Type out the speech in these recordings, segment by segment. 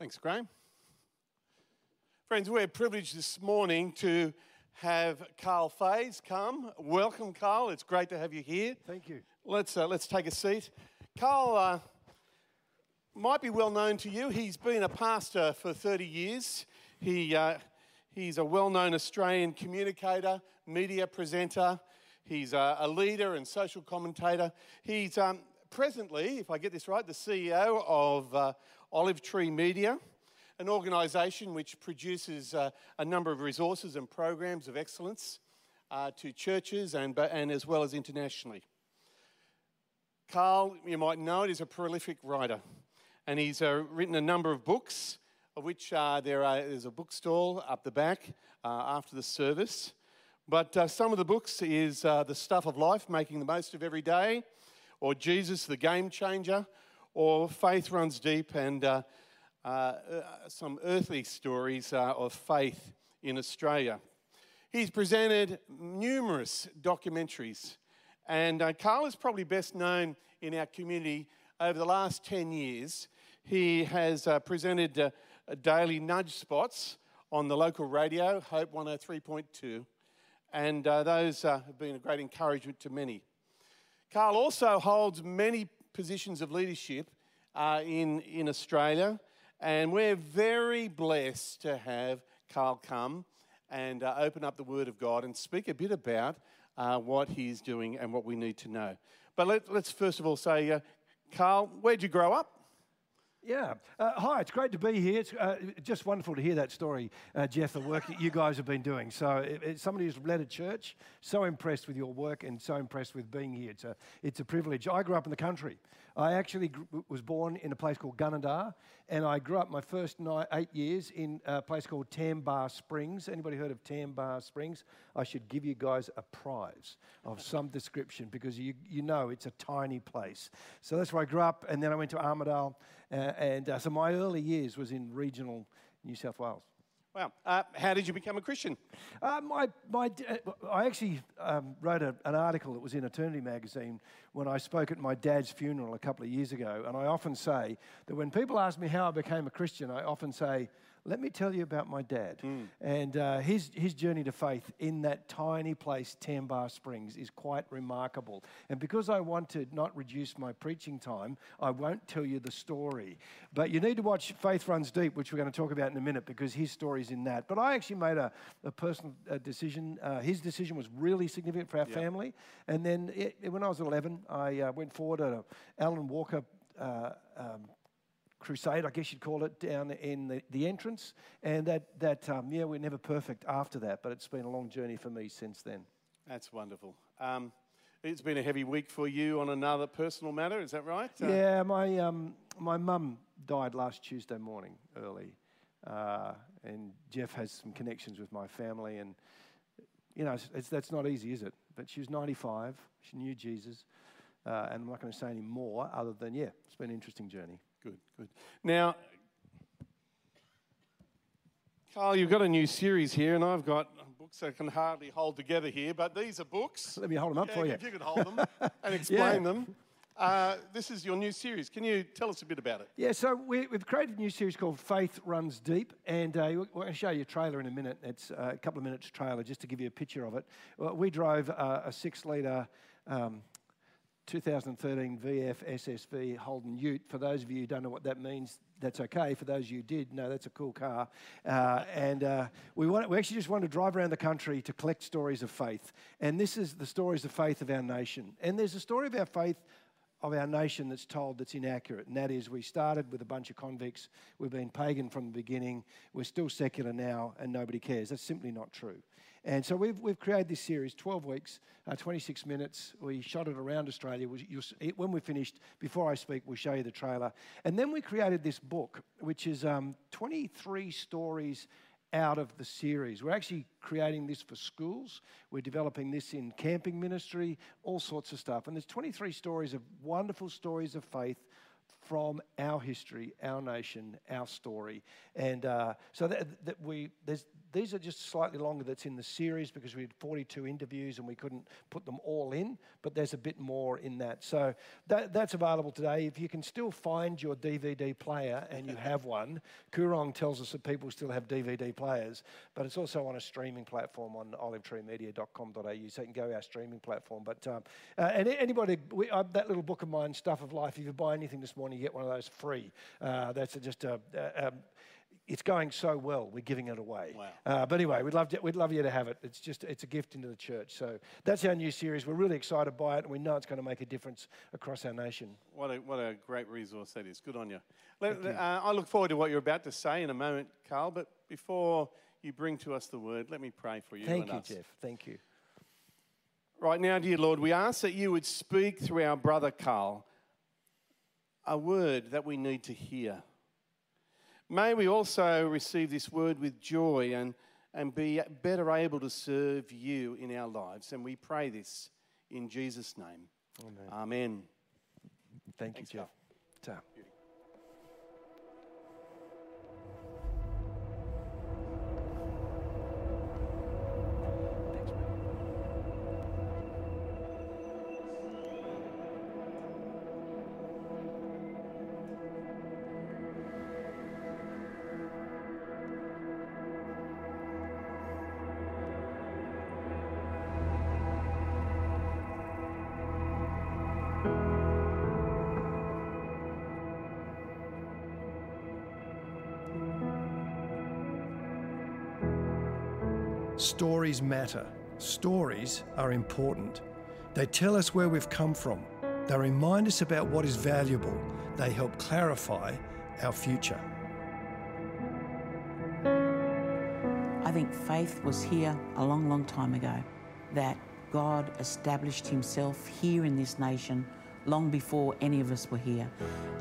Thanks, Graham. Friends, we're privileged this morning to have Karl Faase come. Welcome, Karl. It's great to have you here. Thank you. Let's, uh, let's take a seat. Karl uh, might be well known to you. He's been a pastor for 30 years. He, uh, he's a well known Australian communicator, media presenter. He's a, a leader and social commentator. He's um, presently, if I get this right, the CEO of uh, Olive Tree Media an organisation which produces uh, a number of resources and programs of excellence uh, to churches and, and as well as internationally. Karl, you might know it, is a prolific writer, and he's uh, written a number of books, of which uh, there are, there's a bookstall up the back uh, after the service. But uh, some of the books is The Stuff of Life, Making the Most of Every Day, or Jesus, the Game Changer, or Faith Runs Deep, and uh, uh, some earthly stories uh, of faith in Australia. He's presented numerous documentaries, and uh, Karl is probably best known in our community over the last 10 years. He has uh, presented uh, daily nudge spots on the local radio, Hope 103.2, and those have been a great encouragement to many. Karl also holds many positions of leadership in, in Australia. And we're very blessed to have Karl come and uh, open up the Word of God and speak a bit about uh, what he's doing and what we need to know. But let, us first of all say, uh, Karl, where'd you grow up? Yeah. Uh, hi, it's great to be here. It's uh, just wonderful to hear that story, uh, Jeff, the work that you guys have been doing. So, it, it's somebody who's led a church, so impressed with your work and so impressed with being here. It's a, it's a privilege. I grew up in the country. I actually was born in a place called Gunnedah, and I grew up my first nine, eight years in a place called Tambar Springs. Anybody heard of Tambar Springs? I should give you guys a prize of some description because you, you know it's a tiny place. So that's where I grew up, and then I went to Armidale. Uh, and uh, so my early years was in regional New South Wales. Wow. Uh, how did you become a Christian? Uh, my, my, uh, I actually um, wrote a, an article that was in Eternity magazine when I spoke at my dad's funeral a couple of years ago. And I often say that when people ask me how I became a Christian, I often say, let me tell you about my dad. Mm. And uh, his, his journey to faith in that tiny place, Tambar Springs, is quite remarkable. And because I want to not reduce my preaching time, I won't tell you the story. But you need to watch Faith Runs Deep, which we're going to talk about in a minute, because his story's in that. But I actually made a, a personal uh, decision. Uh, his decision was really significant for our yep. family. And then it, when I was 11, I uh, went forward at a Alan Walker uh, um, crusade, I guess you'd call it, down in the, the entrance. And that, that um, yeah, we're never perfect after that, but it's been a long journey for me since then. That's wonderful. Um, it's been a heavy week for you on another personal matter, is that right? Uh, yeah, my, um, my mum died last Tuesday morning early. Uh, and Jeff has some connections with my family, and you know, it's, it's, that's not easy, is it? But she was 95, she knew Jesus, uh, and I'm not going to say any more other than, yeah, it's been an interesting journey. Good, good. Now, Karl, you've got a new series here, and I've got books I can hardly hold together here, but these are books. Let me hold them up yeah, for you. If you could hold them and explain yeah. them. Uh, this is your new series. Can you tell us a bit about it? Yeah, so we, have created a new series called Faith Runs Deep, and uh, we're going to show you a trailer in a minute. It's uh, a couple of minutes trailer just to give you a picture of it. We drove uh, a six litre um, 2013 VF SSV Holden Ute. For those of you who don't know what that means, that's okay. For those of you who did, no, that's a cool car. Uh, and uh, we, want, we actually just want to drive around the country to collect stories of faith. And this is the stories of faith of our nation. And there's a story of our faith of our nation that's told that's inaccurate. And that is, we started with a bunch of convicts. We've been pagan from the beginning. We're still secular now, and nobody cares. That's simply not true. And so we've, we've created this series, 12 weeks, uh, 26 minutes. We shot it around Australia. when we finished, before I speak, we'll show you the trailer. And then we created this book, which is um, 23 stories out of the series. We're actually creating this for schools. We're developing this in camping ministry, all sorts of stuff. And there's 23 stories of wonderful stories of faith from our history, our nation, our story. And uh, so that, that we, there's, these are just slightly longer that's in the series because we had 42 interviews and we couldn't put them all in, but there's a bit more in that. So that, that's available today. If you can still find your DVD player and you have one, Koorong tells us that people still have DVD players, but it's also on a streaming platform on olivetreemedia.com.au, so you can go to our streaming platform. But um, uh, and anybody, we, uh, that little book of mine, Stuff of Life, if you buy anything this morning, you get one of those free. Uh, that's just a, a, a it's going so well, we're giving it away. Wow. Uh, but anyway, we'd love, to, we'd love you to have it. It's just, it's a gift into the church. So that's our new series. We're really excited by it, and we know it's going to make a difference across our nation. What a, what a great resource that is. Good on you. Let, you. Uh, I look forward to what you're about to say in a moment, Karl, but before you bring to us the word, let me pray for you Thank you, us. Jeff. Thank you. Right now, dear Lord, we ask that you would speak through our brother Karl a word that we need to hear. May we also receive this word with joy and, and be better able to serve you in our lives. And we pray this in Jesus' name. Amen. Amen. Thank Thanks, you, Jeff. Stories matter. Stories are important. They tell us where we've come from. They remind us about what is valuable. They help clarify our future. I think faith was here a long, long time ago, that God established himself here in this nation long before any of us were here.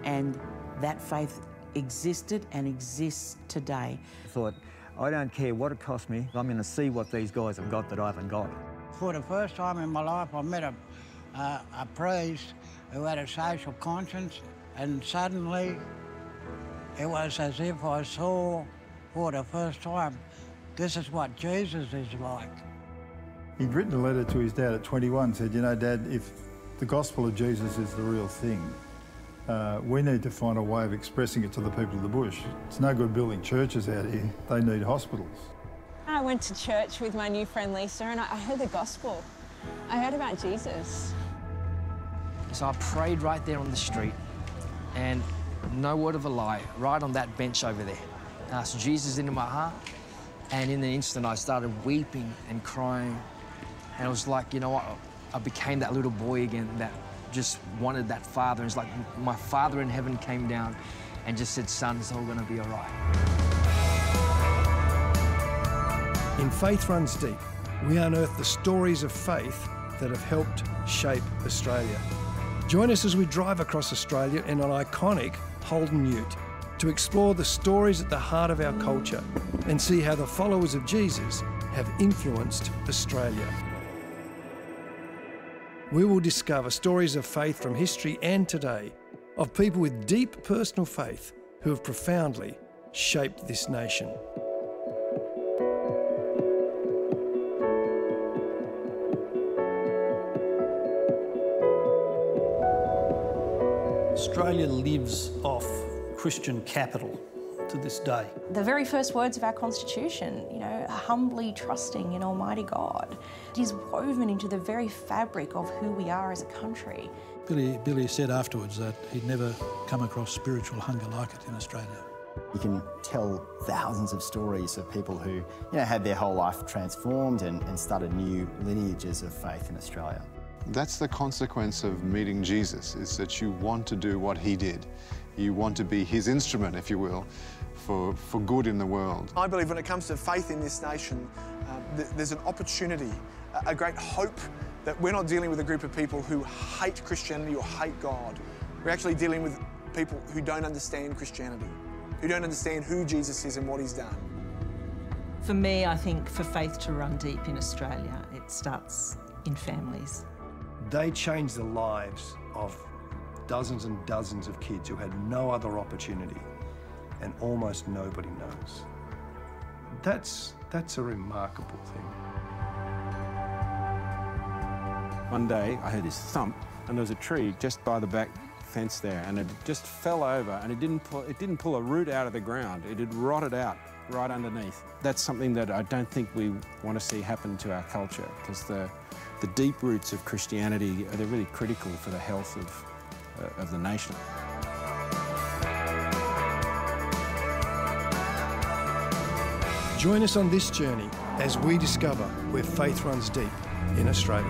And that faith existed and exists today. I thought, I don't care what it costs me, I'm going to see what these guys have got that I haven't got. For the first time in my life, I met a, uh, a priest who had a social conscience, and suddenly it was as if I saw for the first time this is what Jesus is like. He'd written a letter to his dad at 21, said, You know, Dad, if the gospel of Jesus is the real thing, uh, we need to find a way of expressing it to the people of the bush. It's no good building churches out here, they need hospitals. I went to church with my new friend Lisa and I heard the gospel. I heard about Jesus. So I prayed right there on the street and no word of a lie, right on that bench over there. I asked Jesus into my heart and in an instant I started weeping and crying. And it was like, you know what, I became that little boy again that just wanted that father. It's like my father in heaven came down and just said, son, it's all going to be all right. In Faith Runs Deep, we unearth the stories of faith that have helped shape Australia. Join us as we drive across Australia in an iconic Holden Ute to explore the stories at the heart of our culture and see how the followers of Jesus have influenced Australia we will discover stories of faith from history and today, of people with deep personal faith who have profoundly shaped this nation. Australia lives off Christian capital to this day. The very first words of our Constitution, you know, humbly trusting in Almighty God, it is woven into the very fabric of who we are as a country. Billy, Billy said afterwards that he'd never come across spiritual hunger like it in Australia. You can tell thousands of stories of people who, you know, had their whole life transformed and, and started new lineages of faith in Australia. That's the consequence of meeting Jesus, is that you want to do what he did. You want to be his instrument, if you will, for, for good in the world. I believe when it comes to faith in this nation, uh, th there's an opportunity, a, a great hope that we're not dealing with a group of people who hate Christianity or hate God. We're actually dealing with people who don't understand Christianity, who don't understand who Jesus is and what he's done. For me, I think for faith to run deep in Australia, it starts in families. They change the lives of dozens and dozens of kids who had no other opportunity, and almost nobody knows. That's, that's a remarkable thing. One day I heard this thump, and there was a tree just by the back fence there, and it just fell over, and it didn't pull, it didn't pull a root out of the ground. It had rotted out right underneath. That's something that I don't think we want to see happen to our culture, because the, the deep roots of Christianity they're really critical for the health of, Uh, of the nation. Join us on this journey as we discover where faith runs deep in Australia.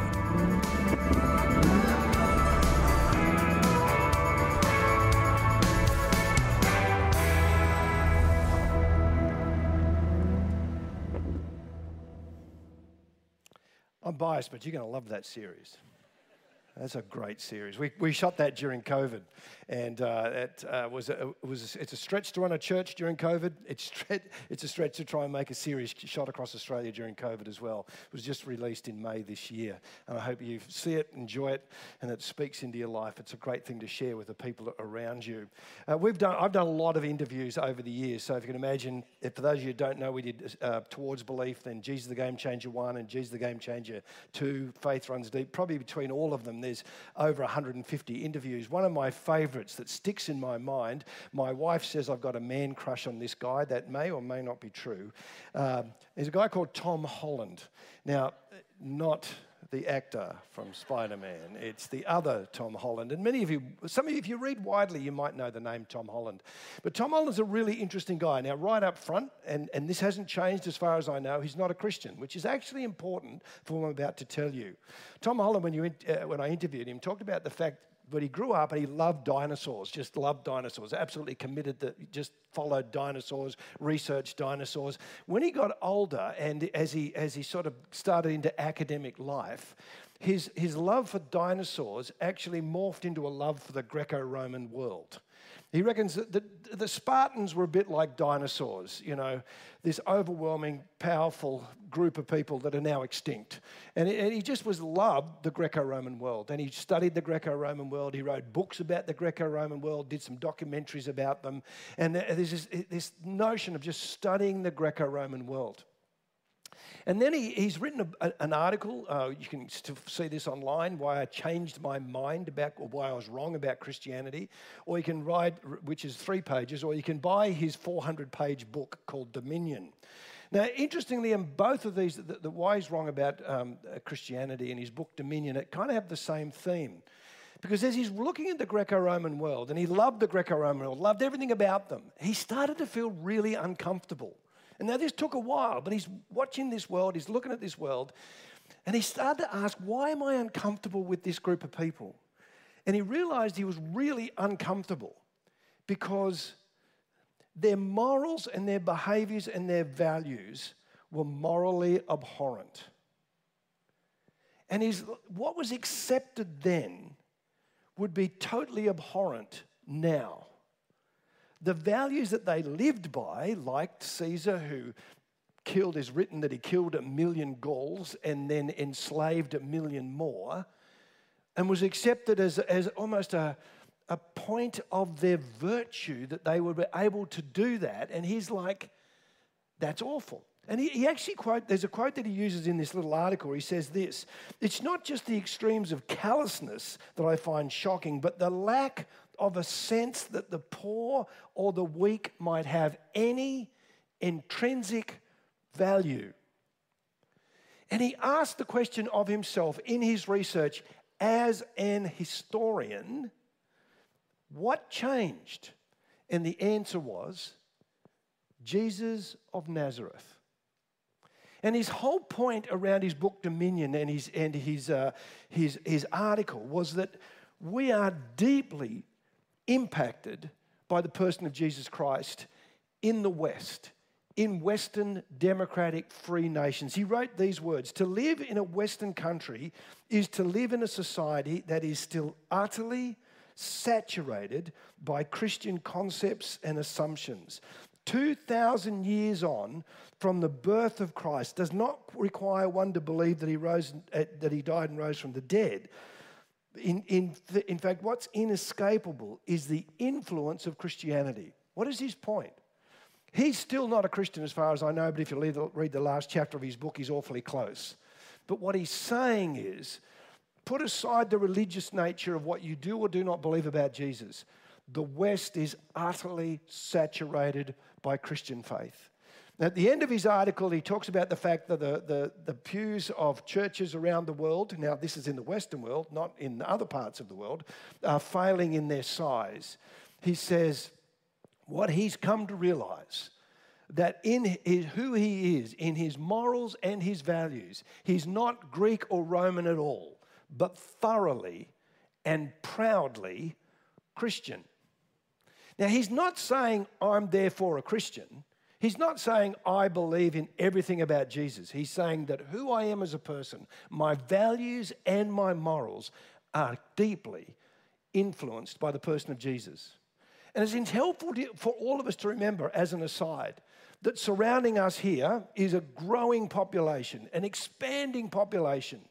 I'm biased, but you're going to love that series. That's a great series. We, we shot that during COVID, and uh, it uh, was a, it was a, it's a stretch to run a church during COVID. It's stre- it's a stretch to try and make a series shot across Australia during COVID as well. It was just released in May this year, and I hope you see it, enjoy it, and it speaks into your life. It's a great thing to share with the people around you. Uh, we've done I've done a lot of interviews over the years, so if you can imagine, if for those of you who don't know, we did uh, Towards Belief, then Jesus the Game Changer one, and Jesus the Game Changer two. Faith runs deep. Probably between all of them there's over 150 interviews. One of my favourites that sticks in my mind, my wife says I've got a man crush on this guy. That may or may not be true. Um, there's a guy called Tom Holland. Now, not the actor from Spider Man. It's the other Tom Holland. And many of you, some of you, if you read widely, you might know the name Tom Holland. But Tom Holland's a really interesting guy. Now, right up front, and, and this hasn't changed as far as I know, he's not a Christian, which is actually important for what I'm about to tell you. Tom Holland, when, you, uh, when I interviewed him, talked about the fact but he grew up and he loved dinosaurs, just loved dinosaurs, absolutely committed to just followed dinosaurs, researched dinosaurs. When he got older and as he, as he sort of started into academic life, his, his love for dinosaurs actually morphed into a love for the Greco Roman world. He reckons that the, the, Spartans were a bit like dinosaurs, you know, this overwhelming, powerful group of people that are now extinct. And, and he just was loved the Greco Roman world. And he studied the Greco Roman world. He wrote books about the Greco Roman world, did some documentaries about them. And there's this, this notion of just studying the Greco Roman world. And then he, he's written a, an article, uh, you can see this online, why I changed my mind about, or why I was wrong about Christianity. Or you can write, which is three pages, or you can buy his 400 page book called Dominion. Now, interestingly, in both of these, the, the why he's wrong about um, Christianity and his book Dominion, it kind of have the same theme. Because as he's looking at the Greco Roman world, and he loved the Greco Roman world, loved everything about them, he started to feel really uncomfortable. And now this took a while, but he's watching this world, he's looking at this world, and he started to ask, why am I uncomfortable with this group of people? And he realized he was really uncomfortable because their morals and their behaviors and their values were morally abhorrent. And his, what was accepted then would be totally abhorrent now the values that they lived by, like Caesar, who killed, is written that he killed a million Gauls and then enslaved a million more, and was accepted as, as almost a, a point of their virtue that they were able to do that. And he's like, that's awful. And he, he, actually quote, there's a quote that he uses in this little article. He says this It's not just the extremes of callousness that I find shocking, but the lack of a sense that the poor or the weak might have any intrinsic value. And he asked the question of himself in his research as an historian what changed? And the answer was Jesus of Nazareth. And his whole point around his book Dominion and his, and his, uh, his, his article was that we are deeply impacted by the person of Jesus Christ in the West, in Western democratic free nations. He wrote these words To live in a Western country is to live in a society that is still utterly saturated by Christian concepts and assumptions. 2,000 years on from the birth of Christ does not require one to believe that he, rose, uh, that he died and rose from the dead In, in, in fact, what's inescapable is the influence of Christianity. What is his point? He's still not a Christian as far as I know, but if you read the, read the last chapter of his book, he's awfully close. But what he's saying is put aside the religious nature of what you do or do not believe about Jesus. The West is utterly saturated by Christian faith. At the end of his article, he talks about the fact that the, the, the, pews of churches around the world, now this is in the Western world, not in other parts of the world, are failing in their size. He says, what he's come to realize that in his, who he is, in his morals and his values, he's not Greek or Roman at all, but thoroughly and proudly Christian. Now, he's not saying, I'm therefore a Christian. He's not saying, I believe in everything about Jesus. He's saying that who I am as a person, my values and my morals are deeply influenced by the person of Jesus. And it's helpful for all of us to remember, as an aside, that surrounding us here is a growing population, an expanding population.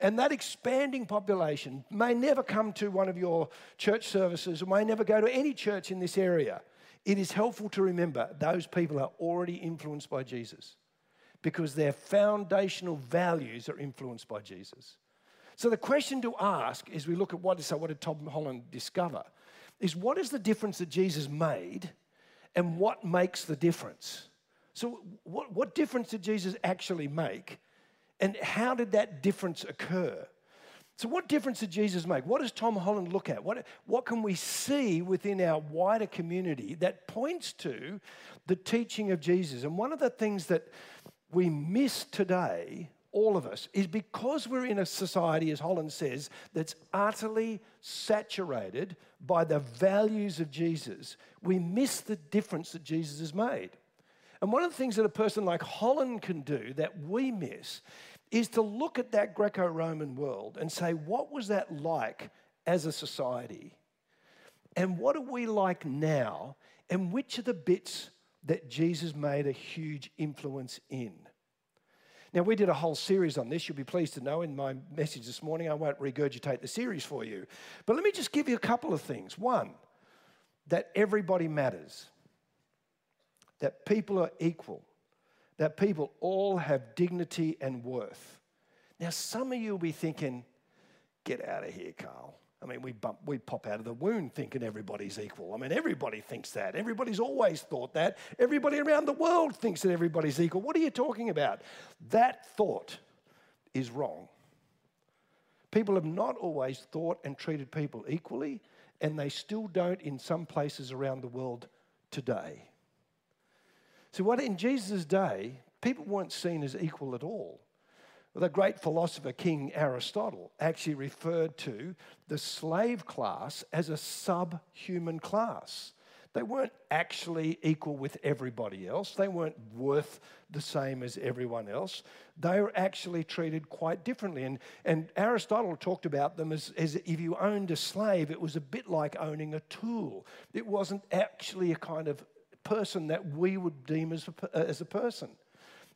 And that expanding population may never come to one of your church services or may never go to any church in this area. It is helpful to remember those people are already influenced by Jesus because their foundational values are influenced by Jesus. So the question to ask as we look at what, so what did Tom Holland discover is what is the difference that Jesus made and what makes the difference? So, what, what difference did Jesus actually make? And how did that difference occur? So, what difference did Jesus make? What does Tom Holland look at? What, what can we see within our wider community that points to the teaching of Jesus? And one of the things that we miss today, all of us, is because we're in a society, as Holland says, that's utterly saturated by the values of Jesus, we miss the difference that Jesus has made. And one of the things that a person like Holland can do that we miss is to look at that Greco Roman world and say, what was that like as a society? And what are we like now? And which are the bits that Jesus made a huge influence in? Now, we did a whole series on this. You'll be pleased to know in my message this morning, I won't regurgitate the series for you. But let me just give you a couple of things. One, that everybody matters, that people are equal, that people all have dignity and worth. Now, some of you will be thinking, get out of here, Karl. I mean, we, bump, we pop out of the wound thinking everybody's equal. I mean, everybody thinks that. Everybody's always thought that. Everybody around the world thinks that everybody's equal. What are you talking about? That thought is wrong. People have not always thought and treated people equally, and they still don't in some places around the world today. So, what in Jesus' day, people weren't seen as equal at all. The great philosopher King Aristotle actually referred to the slave class as a subhuman class. They weren't actually equal with everybody else. They weren't worth the same as everyone else. They were actually treated quite differently. And, and Aristotle talked about them as, as if you owned a slave, it was a bit like owning a tool. It wasn't actually a kind of person that we would deem as a, uh, as a person.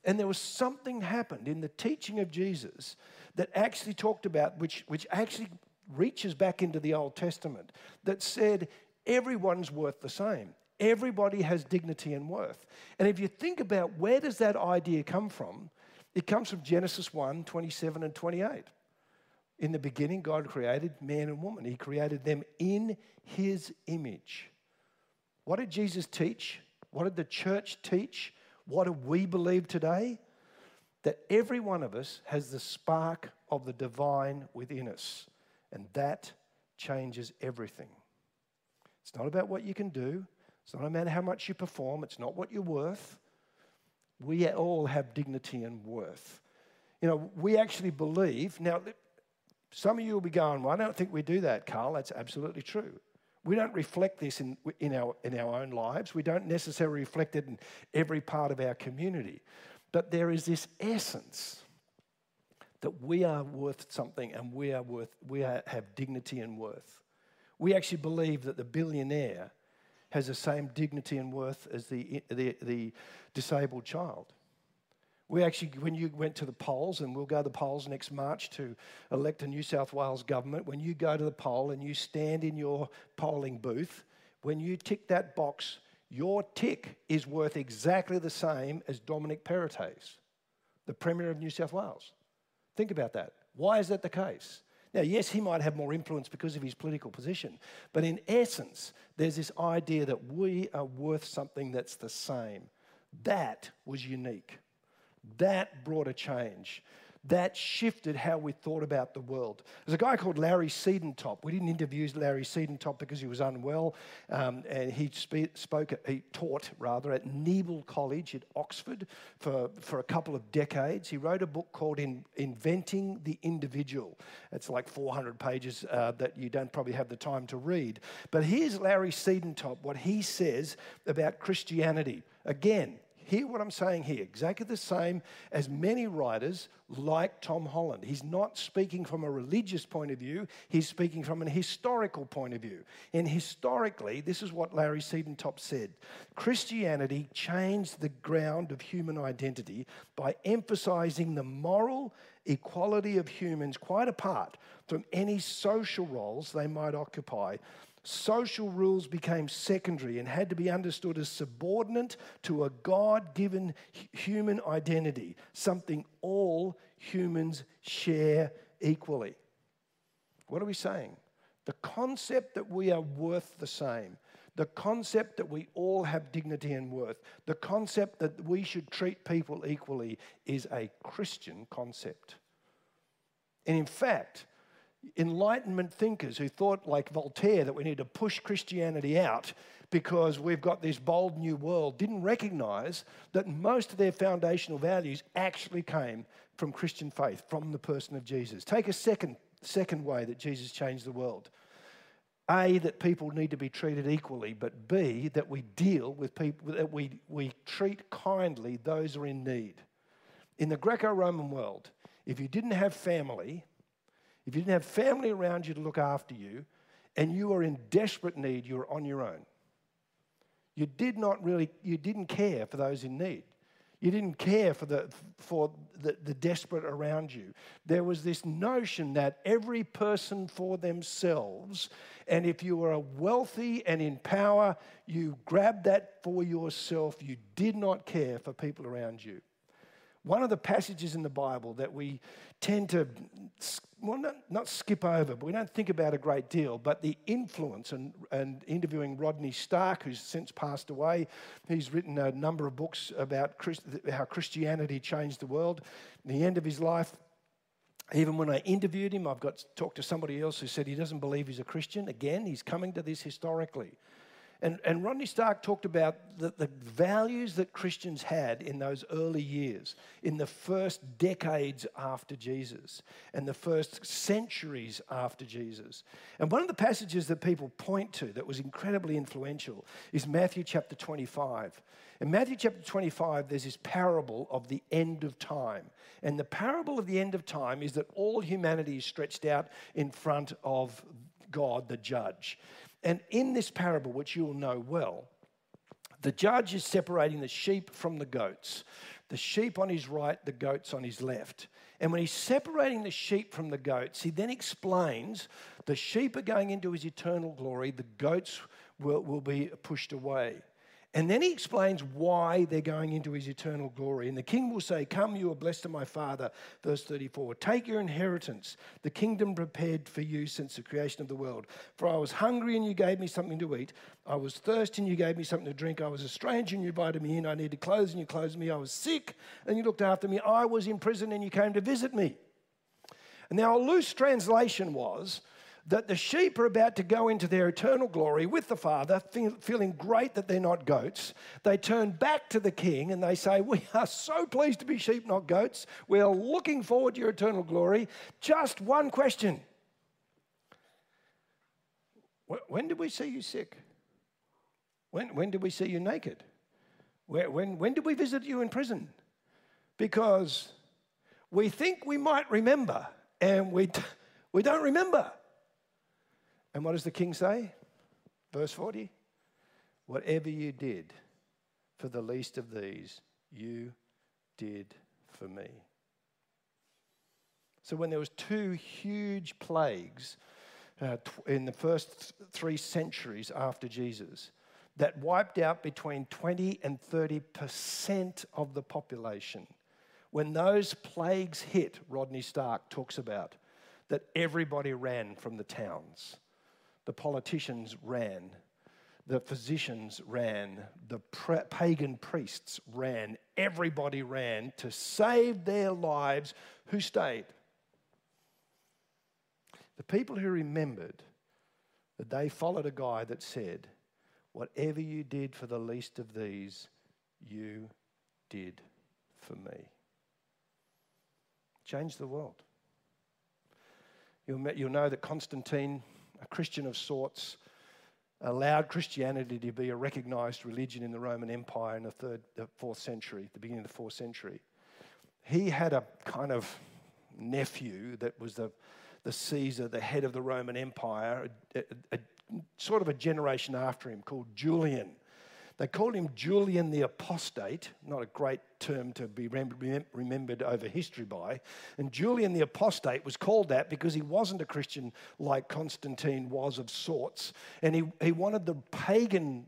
And there was something happened in the teaching of Jesus that actually talked about, which, which actually reaches back into the Old Testament, that said everyone's worth the same. Everybody has dignity and worth. And if you think about where does that idea come from, it comes from Genesis 1 27 and 28. In the beginning, God created man and woman. He created them in his image. What did Jesus teach? What did the church teach? What do we believe today? That every one of us has the spark of the divine within us, and that changes everything. It's not about what you can do, it's not about how much you perform, it's not what you're worth. We all have dignity and worth. You know, we actually believe, now, some of you will be going, well, I don't think we do that, Karl. That's absolutely true. We don't reflect this in, in, our, in our own lives. We don't necessarily reflect it in every part of our community. But there is this essence that we are worth something and we, are worth, we are, have dignity and worth. We actually believe that the billionaire has the same dignity and worth as the, the, the disabled child. We actually, when you went to the polls, and we'll go to the polls next March to elect a New South Wales government, when you go to the poll and you stand in your polling booth, when you tick that box, your tick is worth exactly the same as Dominic Perrottet's, the Premier of New South Wales. Think about that. Why is that the case? Now, yes, he might have more influence because of his political position, but in essence, there's this idea that we are worth something that's the same. That was unique. That brought a change. That shifted how we thought about the world. There's a guy called Larry Siedentop. We didn't interview Larry Siedentop because he was unwell, um, and he spe- spoke, he taught rather at Keble College at Oxford for, for a couple of decades. He wrote a book called In, Inventing the Individual. It's like 400 pages uh, that you don't probably have the time to read. But here's Larry Siedentop, what he says about Christianity. Again, Hear what I'm saying here. Exactly the same as many writers like Tom Holland. He's not speaking from a religious point of view, he's speaking from an historical point of view. And historically, this is what Larry Siedentop said Christianity changed the ground of human identity by emphasizing the moral equality of humans quite apart from any social roles they might occupy social rules became secondary and had to be understood as subordinate to a God given human identity, something all humans share equally. What are we saying? The concept that we are worth the same, the concept that we all have dignity and worth, the concept that we should treat people equally is a Christian concept. And in fact, Enlightenment thinkers who thought, like Voltaire, that we need to push Christianity out because we've got this bold new world, didn't recognize that most of their foundational values actually came from Christian faith, from the person of Jesus. Take a second, second way that Jesus changed the world. A, that people need to be treated equally, but B, that we deal with people, that we, we treat kindly those who are in need. In the Greco Roman world, if you didn't have family, if you didn't have family around you to look after you, and you were in desperate need, you were on your own. You did not really, you didn't care for those in need. You didn't care for the, for the, the desperate around you. There was this notion that every person for themselves, and if you were wealthy and in power, you grabbed that for yourself. You did not care for people around you. One of the passages in the Bible that we tend to, well, not, not, skip over, but we don't think about a great deal, but the influence and, and interviewing Rodney Stark, who's since passed away. He's written a number of books about Christ, how Christianity changed the world. At the end of his life, even when I interviewed him, I've got talked to somebody else who said he doesn't believe he's a Christian. Again, he's coming to this historically. And, and Rodney Stark talked about the, the values that Christians had in those early years, in the first decades after Jesus, and the first centuries after Jesus. And one of the passages that people point to that was incredibly influential is Matthew chapter 25. In Matthew chapter 25, there's this parable of the end of time. And the parable of the end of time is that all humanity is stretched out in front of God, the judge. And in this parable, which you will know well, the judge is separating the sheep from the goats. The sheep on his right, the goats on his left. And when he's separating the sheep from the goats, he then explains the sheep are going into his eternal glory, the goats will, will be pushed away. And then he explains why they're going into his eternal glory. And the king will say, Come, you are blessed of my father. Verse 34 Take your inheritance, the kingdom prepared for you since the creation of the world. For I was hungry and you gave me something to eat. I was thirsty and you gave me something to drink. I was a stranger and you invited me in. I needed clothes and you clothed me. I was sick and you looked after me. I was in prison and you came to visit me. And now, a loose translation was, that the sheep are about to go into their eternal glory with the Father, feeling great that they're not goats. They turn back to the King and they say, We are so pleased to be sheep, not goats. We're looking forward to your eternal glory. Just one question When did we see you sick? When, when did we see you naked? When, when, when did we visit you in prison? Because we think we might remember and we, we don't remember. And what does the king say? Verse 40 Whatever you did for the least of these, you did for me. So when there was two huge plagues uh, in the first three centuries after Jesus that wiped out between 20 and 30 percent of the population, when those plagues hit, Rodney Stark talks about that everybody ran from the towns. The politicians ran, the physicians ran, the pre- pagan priests ran, everybody ran to save their lives. Who stayed? The people who remembered that they followed a guy that said, Whatever you did for the least of these, you did for me. Changed the world. You'll know that Constantine, Christian of sorts, allowed Christianity to be a recognized religion in the Roman Empire in the third, the fourth century, the beginning of the fourth century. He had a kind of nephew that was the, the Caesar, the head of the Roman Empire, a, a, a, sort of a generation after him called Julian. They called him Julian the Apostate, not a great term to be remembered over history by. And Julian the Apostate was called that because he wasn't a Christian like Constantine was of sorts. And he, he wanted the pagan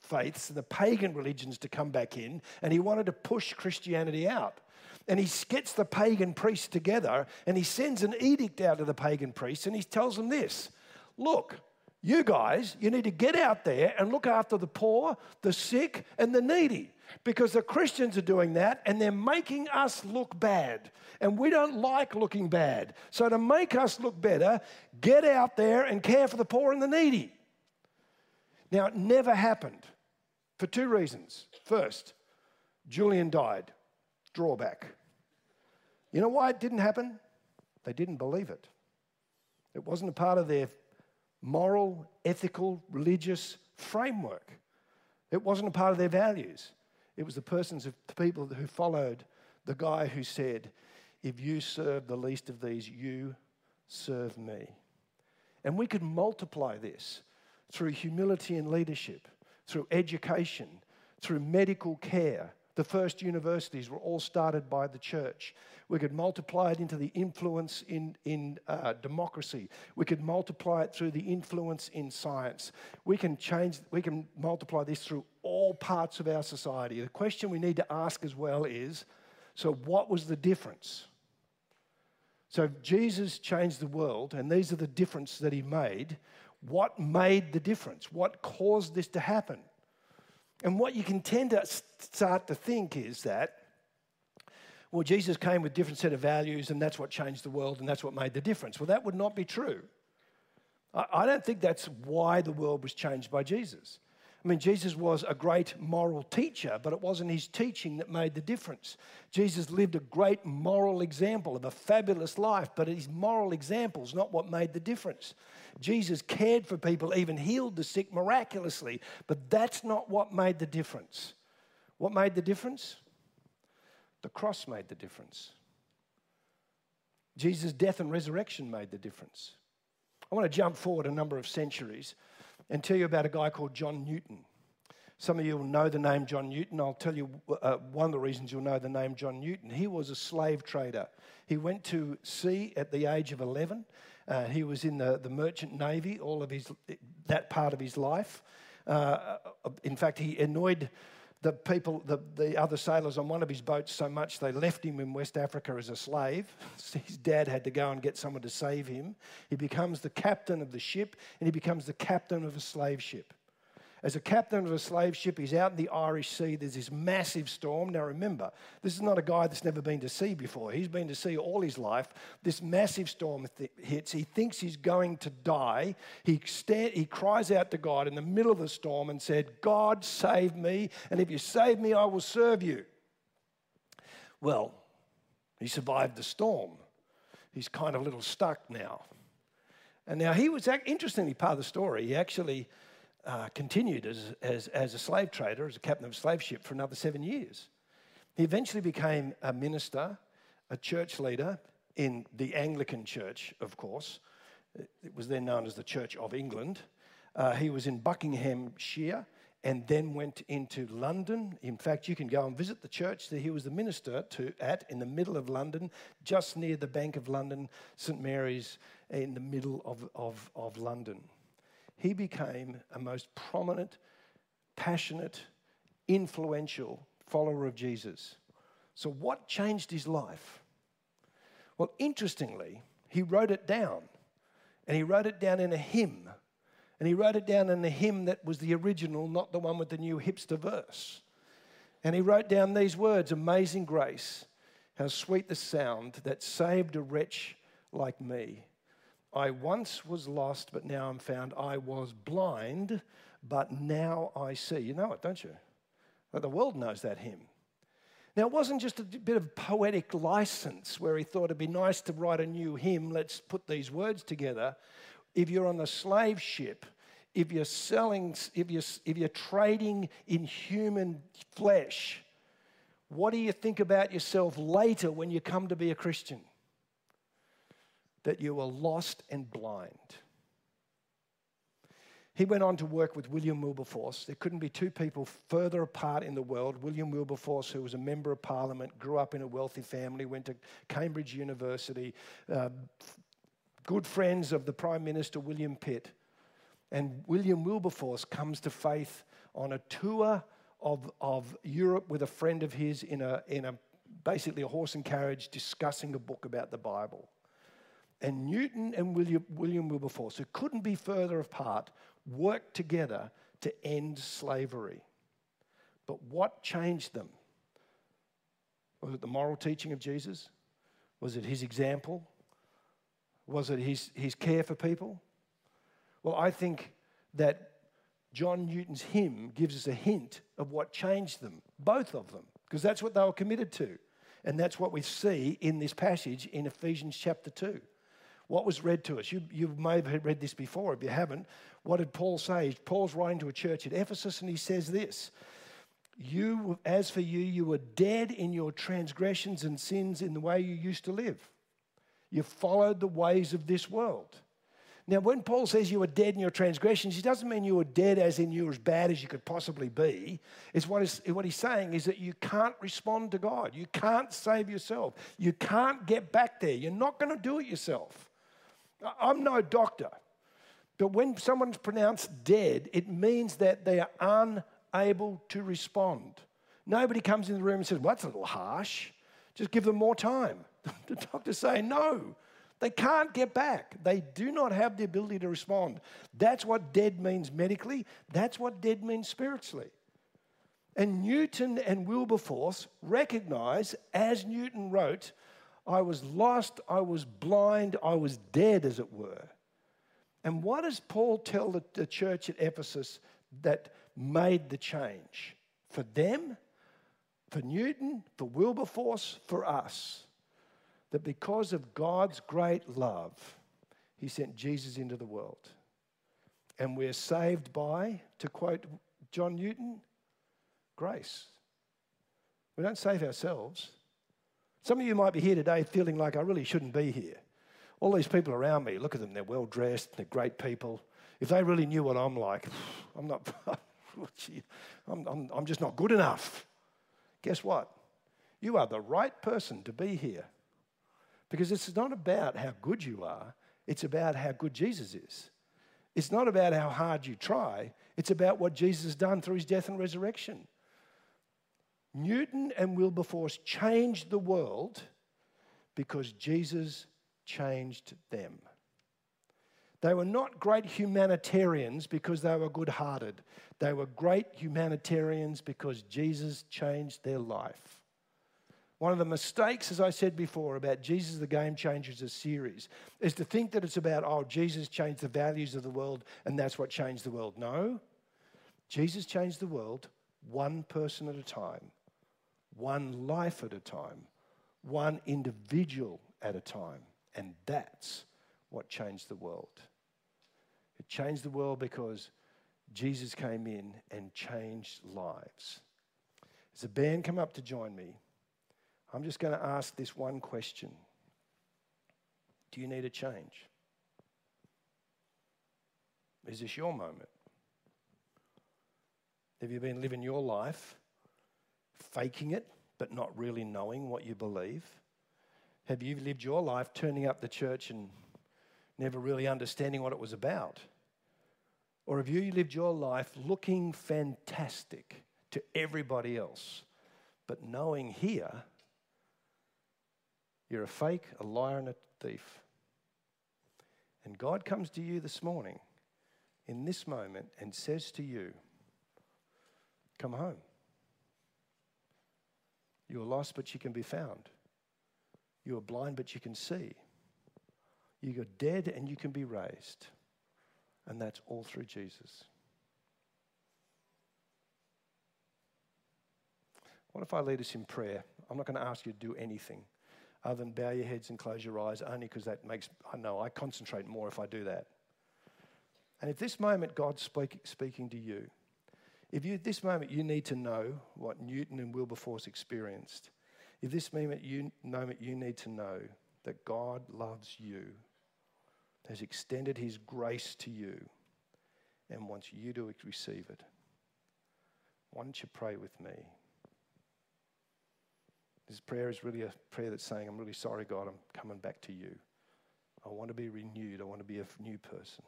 faiths, the pagan religions to come back in, and he wanted to push Christianity out. And he gets the pagan priests together and he sends an edict out to the pagan priests and he tells them this Look, you guys, you need to get out there and look after the poor, the sick, and the needy. Because the Christians are doing that and they're making us look bad. And we don't like looking bad. So, to make us look better, get out there and care for the poor and the needy. Now, it never happened for two reasons. First, Julian died. Drawback. You know why it didn't happen? They didn't believe it. It wasn't a part of their moral, ethical, religious framework. It wasn't a part of their values. It was the persons of the people who followed the guy who said, If you serve the least of these, you serve me. And we could multiply this through humility and leadership, through education, through medical care. The first universities were all started by the church. We could multiply it into the influence in, in uh, democracy. We could multiply it through the influence in science. We can change, we can multiply this through all parts of our society. The question we need to ask as well is so, what was the difference? So, Jesus changed the world, and these are the difference that he made. What made the difference? What caused this to happen? And what you can tend to start to think is that well, Jesus came with a different set of values, and that's what changed the world, and that's what made the difference. Well, that would not be true. I don't think that's why the world was changed by Jesus. I mean, Jesus was a great moral teacher, but it wasn't his teaching that made the difference. Jesus lived a great moral example of a fabulous life, but his moral example is not what made the difference. Jesus cared for people, even healed the sick miraculously, but that's not what made the difference. What made the difference? The cross made the difference. Jesus' death and resurrection made the difference. I want to jump forward a number of centuries and tell you about a guy called John Newton. Some of you will know the name John Newton. I'll tell you uh, one of the reasons you'll know the name John Newton. He was a slave trader. He went to sea at the age of 11. Uh, he was in the, the merchant navy all of his that part of his life. Uh, in fact, he annoyed the people, the, the other sailors on one of his boats so much they left him in West Africa as a slave. His dad had to go and get someone to save him. He becomes the captain of the ship and he becomes the captain of a slave ship. As a captain of a slave ship, he's out in the Irish Sea. There's this massive storm. Now, remember, this is not a guy that's never been to sea before. He's been to sea all his life. This massive storm th- hits. He thinks he's going to die. He, stand, he cries out to God in the middle of the storm and said, God, save me. And if you save me, I will serve you. Well, he survived the storm. He's kind of a little stuck now. And now he was, interestingly, part of the story, he actually uh, continued as, as, as a slave trader, as a captain of a slave ship for another seven years. He eventually became a minister, a church leader in the Anglican Church, of course. It was then known as the Church of England. Uh, he was in Buckinghamshire and then went into London. In fact, you can go and visit the church that he was the minister to at in the middle of London, just near the Bank of London, St Mary's, in the middle of, of, of London. He became a most prominent, passionate, influential follower of Jesus. So, what changed his life? Well, interestingly, he wrote it down, and he wrote it down in a hymn and he wrote it down in a hymn that was the original, not the one with the new hipster verse. And he wrote down these words Amazing grace, how sweet the sound that saved a wretch like me. I once was lost, but now I'm found. I was blind, but now I see. You know it, don't you? The world knows that hymn. Now, it wasn't just a bit of poetic license where he thought it'd be nice to write a new hymn, let's put these words together if you're on a slave ship, if you're selling, if you're, if you're trading in human flesh, what do you think about yourself later when you come to be a Christian? That you were lost and blind. He went on to work with William Wilberforce. There couldn't be two people further apart in the world. William Wilberforce, who was a member of parliament, grew up in a wealthy family, went to Cambridge University, uh, good friends of the Prime Minister William Pitt. And William Wilberforce comes to faith on a tour of, of Europe with a friend of his in a, in a basically a horse and carriage discussing a book about the Bible. And Newton and William, William Wilberforce, who couldn't be further apart, worked together to end slavery. But what changed them? Was it the moral teaching of Jesus? Was it his example? Was it his, his care for people? Well, I think that John Newton's hymn gives us a hint of what changed them, both of them, because that's what they were committed to. And that's what we see in this passage in Ephesians chapter 2. What was read to us? You, you may have read this before. If you haven't, what did Paul say? Paul's writing to a church at Ephesus and he says this You, as for you, you were dead in your transgressions and sins in the way you used to live. You followed the ways of this world. Now, when Paul says you were dead in your transgressions, he doesn't mean you were dead as in you were as bad as you could possibly be. It's what, is, what he's saying is that you can't respond to God. You can't save yourself. You can't get back there. You're not going to do it yourself. I'm no doctor. But when someone's pronounced dead, it means that they are unable to respond. Nobody comes in the room and says, Well, that's a little harsh. Just give them more time. the doctor's saying, no, they can't get back. They do not have the ability to respond. That's what dead means medically, that's what dead means spiritually. And Newton and Wilberforce recognize, as Newton wrote, I was lost, I was blind, I was dead, as it were. And what does Paul tell the, the church at Ephesus that made the change? For them, for Newton, for Wilberforce, for us that because of God's great love, He sent Jesus into the world. And we're saved by, to quote John Newton, grace. We don't save ourselves. Some of you might be here today feeling like I really shouldn't be here. All these people around me, look at them, they're well dressed, they're great people. If they really knew what I'm like, I'm not, I'm, I'm, I'm just not good enough. Guess what? You are the right person to be here. Because it's not about how good you are, it's about how good Jesus is. It's not about how hard you try, it's about what Jesus has done through his death and resurrection. Newton and Wilberforce changed the world because Jesus changed them. They were not great humanitarians because they were good hearted. They were great humanitarians because Jesus changed their life. One of the mistakes, as I said before, about Jesus the Game Changers, series, is to think that it's about, oh, Jesus changed the values of the world and that's what changed the world. No. Jesus changed the world one person at a time, one life at a time, one individual at a time. And that's what changed the world. It changed the world because Jesus came in and changed lives. As a band come up to join me, I'm just going to ask this one question Do you need a change? Is this your moment? Have you been living your life faking it, but not really knowing what you believe? Have you lived your life turning up the church and never really understanding what it was about? Or have you lived your life looking fantastic to everybody else, but knowing here you're a fake, a liar, and a thief? And God comes to you this morning in this moment and says to you, Come home. You are lost, but you can be found. You are blind, but you can see. You are dead, and you can be raised. And that's all through Jesus. What if I lead us in prayer? I'm not going to ask you to do anything other than bow your heads and close your eyes, only because that makes, I know, I concentrate more if I do that. And at this moment God's speak, speaking to you, if you, at this moment you need to know what Newton and Wilberforce experienced, if this moment you, moment you need to know that God loves you, has extended his grace to you, and wants you to receive it, why don't you pray with me? This prayer is really a prayer that's saying, I'm really sorry, God, I'm coming back to you. I want to be renewed. I want to be a new person.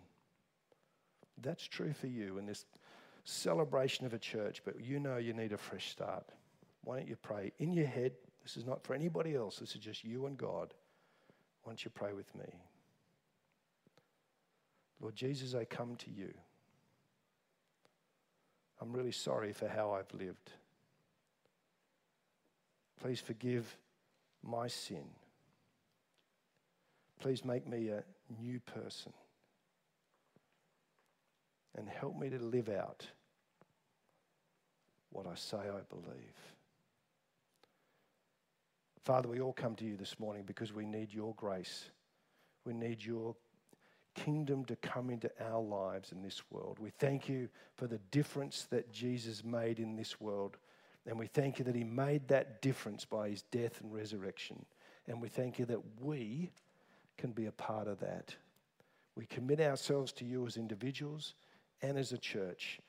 That's true for you in this celebration of a church, but you know you need a fresh start. Why don't you pray in your head? This is not for anybody else, this is just you and God. Why don't you pray with me? Lord Jesus, I come to you. I'm really sorry for how I've lived. Please forgive my sin. Please make me a new person and help me to live out what I say I believe. Father, we all come to you this morning because we need your grace. We need your kingdom to come into our lives in this world. We thank you for the difference that Jesus made in this world. And we thank you that he made that difference by his death and resurrection. And we thank you that we can be a part of that. We commit ourselves to you as individuals and as a church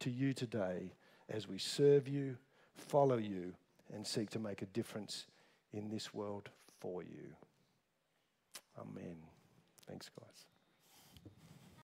to you today as we serve you, follow you, and seek to make a difference in this world for you. Amen. Thanks, guys.